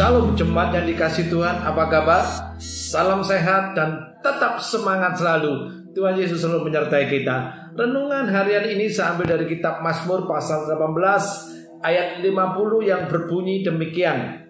Shalom jemaat yang dikasih Tuhan, apa kabar? Salam sehat dan tetap semangat selalu. Tuhan Yesus selalu menyertai kita. Renungan harian ini saya ambil dari kitab Mazmur pasal 18 ayat 50 yang berbunyi demikian.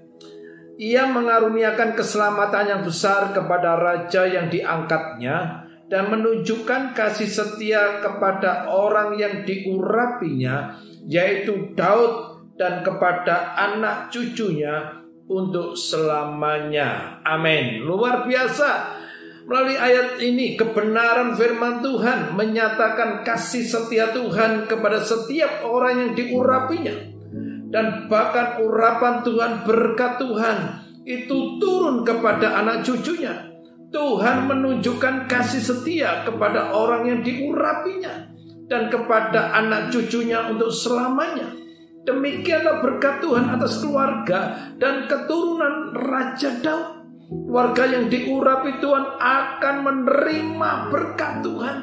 Ia mengaruniakan keselamatan yang besar kepada raja yang diangkatnya dan menunjukkan kasih setia kepada orang yang diurapinya yaitu Daud dan kepada anak cucunya untuk selamanya. Amin. Luar biasa. Melalui ayat ini kebenaran firman Tuhan menyatakan kasih setia Tuhan kepada setiap orang yang diurapinya. Dan bahkan urapan Tuhan berkat Tuhan itu turun kepada anak cucunya. Tuhan menunjukkan kasih setia kepada orang yang diurapinya dan kepada anak cucunya untuk selamanya. Demikianlah berkat Tuhan atas keluarga dan keturunan Raja Daud. Keluarga yang diurapi Tuhan akan menerima berkat Tuhan.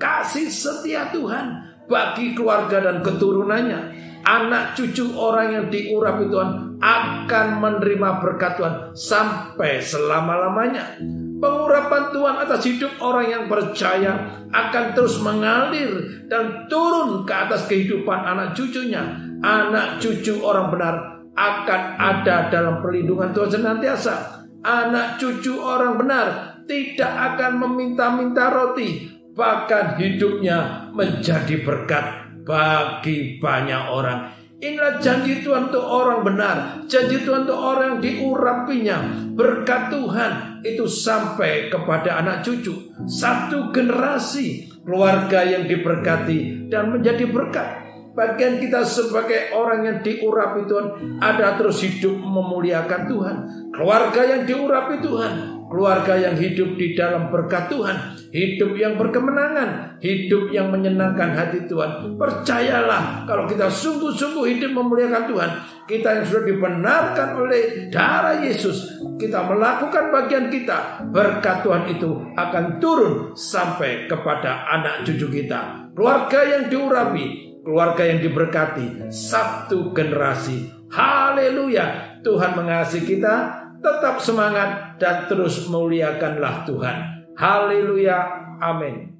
Kasih setia Tuhan bagi keluarga dan keturunannya. Anak cucu orang yang diurapi Tuhan akan menerima berkat Tuhan sampai selama-lamanya. Pengurapan Tuhan atas hidup orang yang percaya akan terus mengalir dan turun ke atas kehidupan anak cucunya anak cucu orang benar akan ada dalam perlindungan Tuhan senantiasa. Anak cucu orang benar tidak akan meminta-minta roti, bahkan hidupnya menjadi berkat bagi banyak orang. Inilah janji Tuhan untuk orang benar, janji Tuhan untuk orang yang diurapinya. Berkat Tuhan itu sampai kepada anak cucu, satu generasi keluarga yang diberkati dan menjadi berkat bagian kita sebagai orang yang diurapi Tuhan ada terus hidup memuliakan Tuhan. Keluarga yang diurapi Tuhan, keluarga yang hidup di dalam berkat Tuhan, hidup yang berkemenangan, hidup yang menyenangkan hati Tuhan. Percayalah kalau kita sungguh-sungguh hidup memuliakan Tuhan, kita yang sudah dibenarkan oleh darah Yesus, kita melakukan bagian kita, berkat Tuhan itu akan turun sampai kepada anak cucu kita. Keluarga yang diurapi, keluarga yang diberkati, satu generasi. Haleluya. Tuhan mengasihi kita, tetap semangat dan terus muliakanlah Tuhan. Haleluya. Amin.